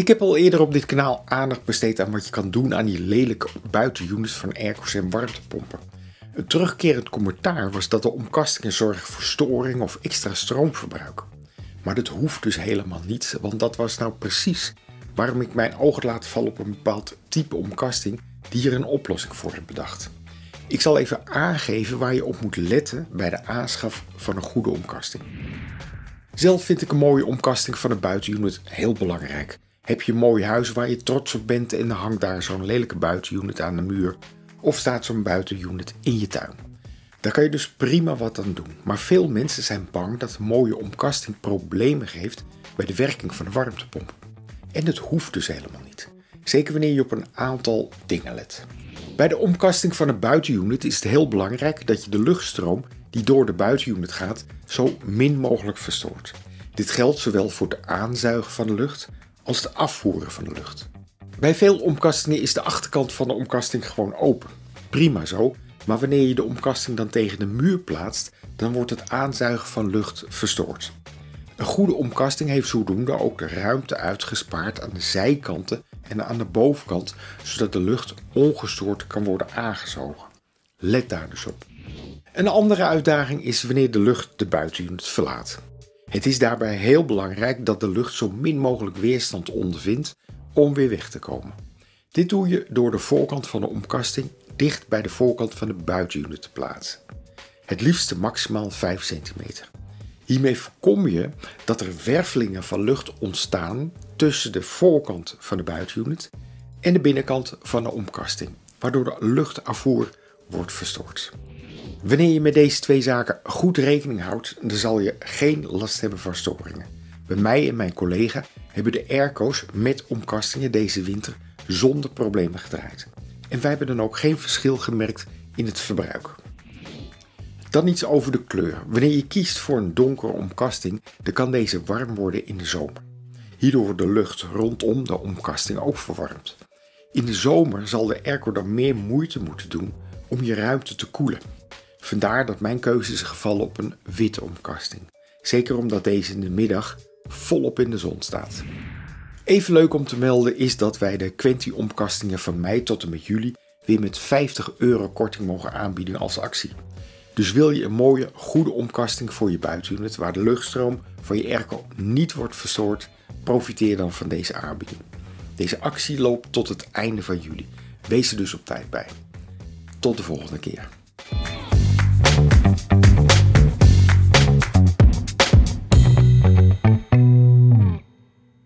Ik heb al eerder op dit kanaal aandacht besteed aan wat je kan doen aan die lelijke buitenunits van airco's en warmtepompen. Een terugkerend commentaar was dat de omkastingen zorgen voor storing of extra stroomverbruik. Maar dat hoeft dus helemaal niet, want dat was nou precies waarom ik mijn ogen laat vallen op een bepaald type omkasting die hier een oplossing voor heb bedacht. Ik zal even aangeven waar je op moet letten bij de aanschaf van een goede omkasting. Zelf vind ik een mooie omkasting van een buitenunit heel belangrijk. Heb je een mooi huis waar je trots op bent en er hangt daar zo'n lelijke buitenunit aan de muur, of staat zo'n buitenunit in je tuin. Daar kan je dus prima wat aan doen. Maar veel mensen zijn bang dat een mooie omkasting problemen geeft bij de werking van de warmtepomp. En dat hoeft dus helemaal niet. Zeker wanneer je op een aantal dingen let. Bij de omkasting van een buitenunit is het heel belangrijk dat je de luchtstroom die door de buitenunit gaat zo min mogelijk verstoort. Dit geldt zowel voor het aanzuigen van de lucht als het afvoeren van de lucht. Bij veel omkastingen is de achterkant van de omkasting gewoon open. Prima zo, maar wanneer je de omkasting dan tegen de muur plaatst, dan wordt het aanzuigen van lucht verstoord. Een goede omkasting heeft zodoende ook de ruimte uitgespaard aan de zijkanten en aan de bovenkant, zodat de lucht ongestoord kan worden aangezogen. Let daar dus op. Een andere uitdaging is wanneer de lucht de buitenunit verlaat. Het is daarbij heel belangrijk dat de lucht zo min mogelijk weerstand ondervindt om weer weg te komen. Dit doe je door de voorkant van de omkasting dicht bij de voorkant van de buitenunit te plaatsen. Het liefste maximaal 5 centimeter. Hiermee voorkom je dat er wervelingen van lucht ontstaan tussen de voorkant van de buitenunit en de binnenkant van de omkasting, waardoor de luchtafvoer wordt verstoord. Wanneer je met deze twee zaken goed rekening houdt, dan zal je geen last hebben van storingen. Bij mij en mijn collega hebben de airco's met omkastingen deze winter zonder problemen gedraaid. En wij hebben dan ook geen verschil gemerkt in het verbruik. Dan iets over de kleur. Wanneer je kiest voor een donkere omkasting, dan kan deze warm worden in de zomer. Hierdoor wordt de lucht rondom de omkasting ook verwarmd. In de zomer zal de airco dan meer moeite moeten doen om je ruimte te koelen. Vandaar dat mijn keuze is gevallen op een witte omkasting. Zeker omdat deze in de middag volop in de zon staat. Even leuk om te melden is dat wij de Quenti omkastingen van mei tot en met juli weer met 50 euro korting mogen aanbieden als actie. Dus wil je een mooie, goede omkasting voor je buitenunit waar de luchtstroom van je airco niet wordt verstoord, profiteer dan van deze aanbieding. Deze actie loopt tot het einde van juli. Wees er dus op tijd bij. Tot de volgende keer.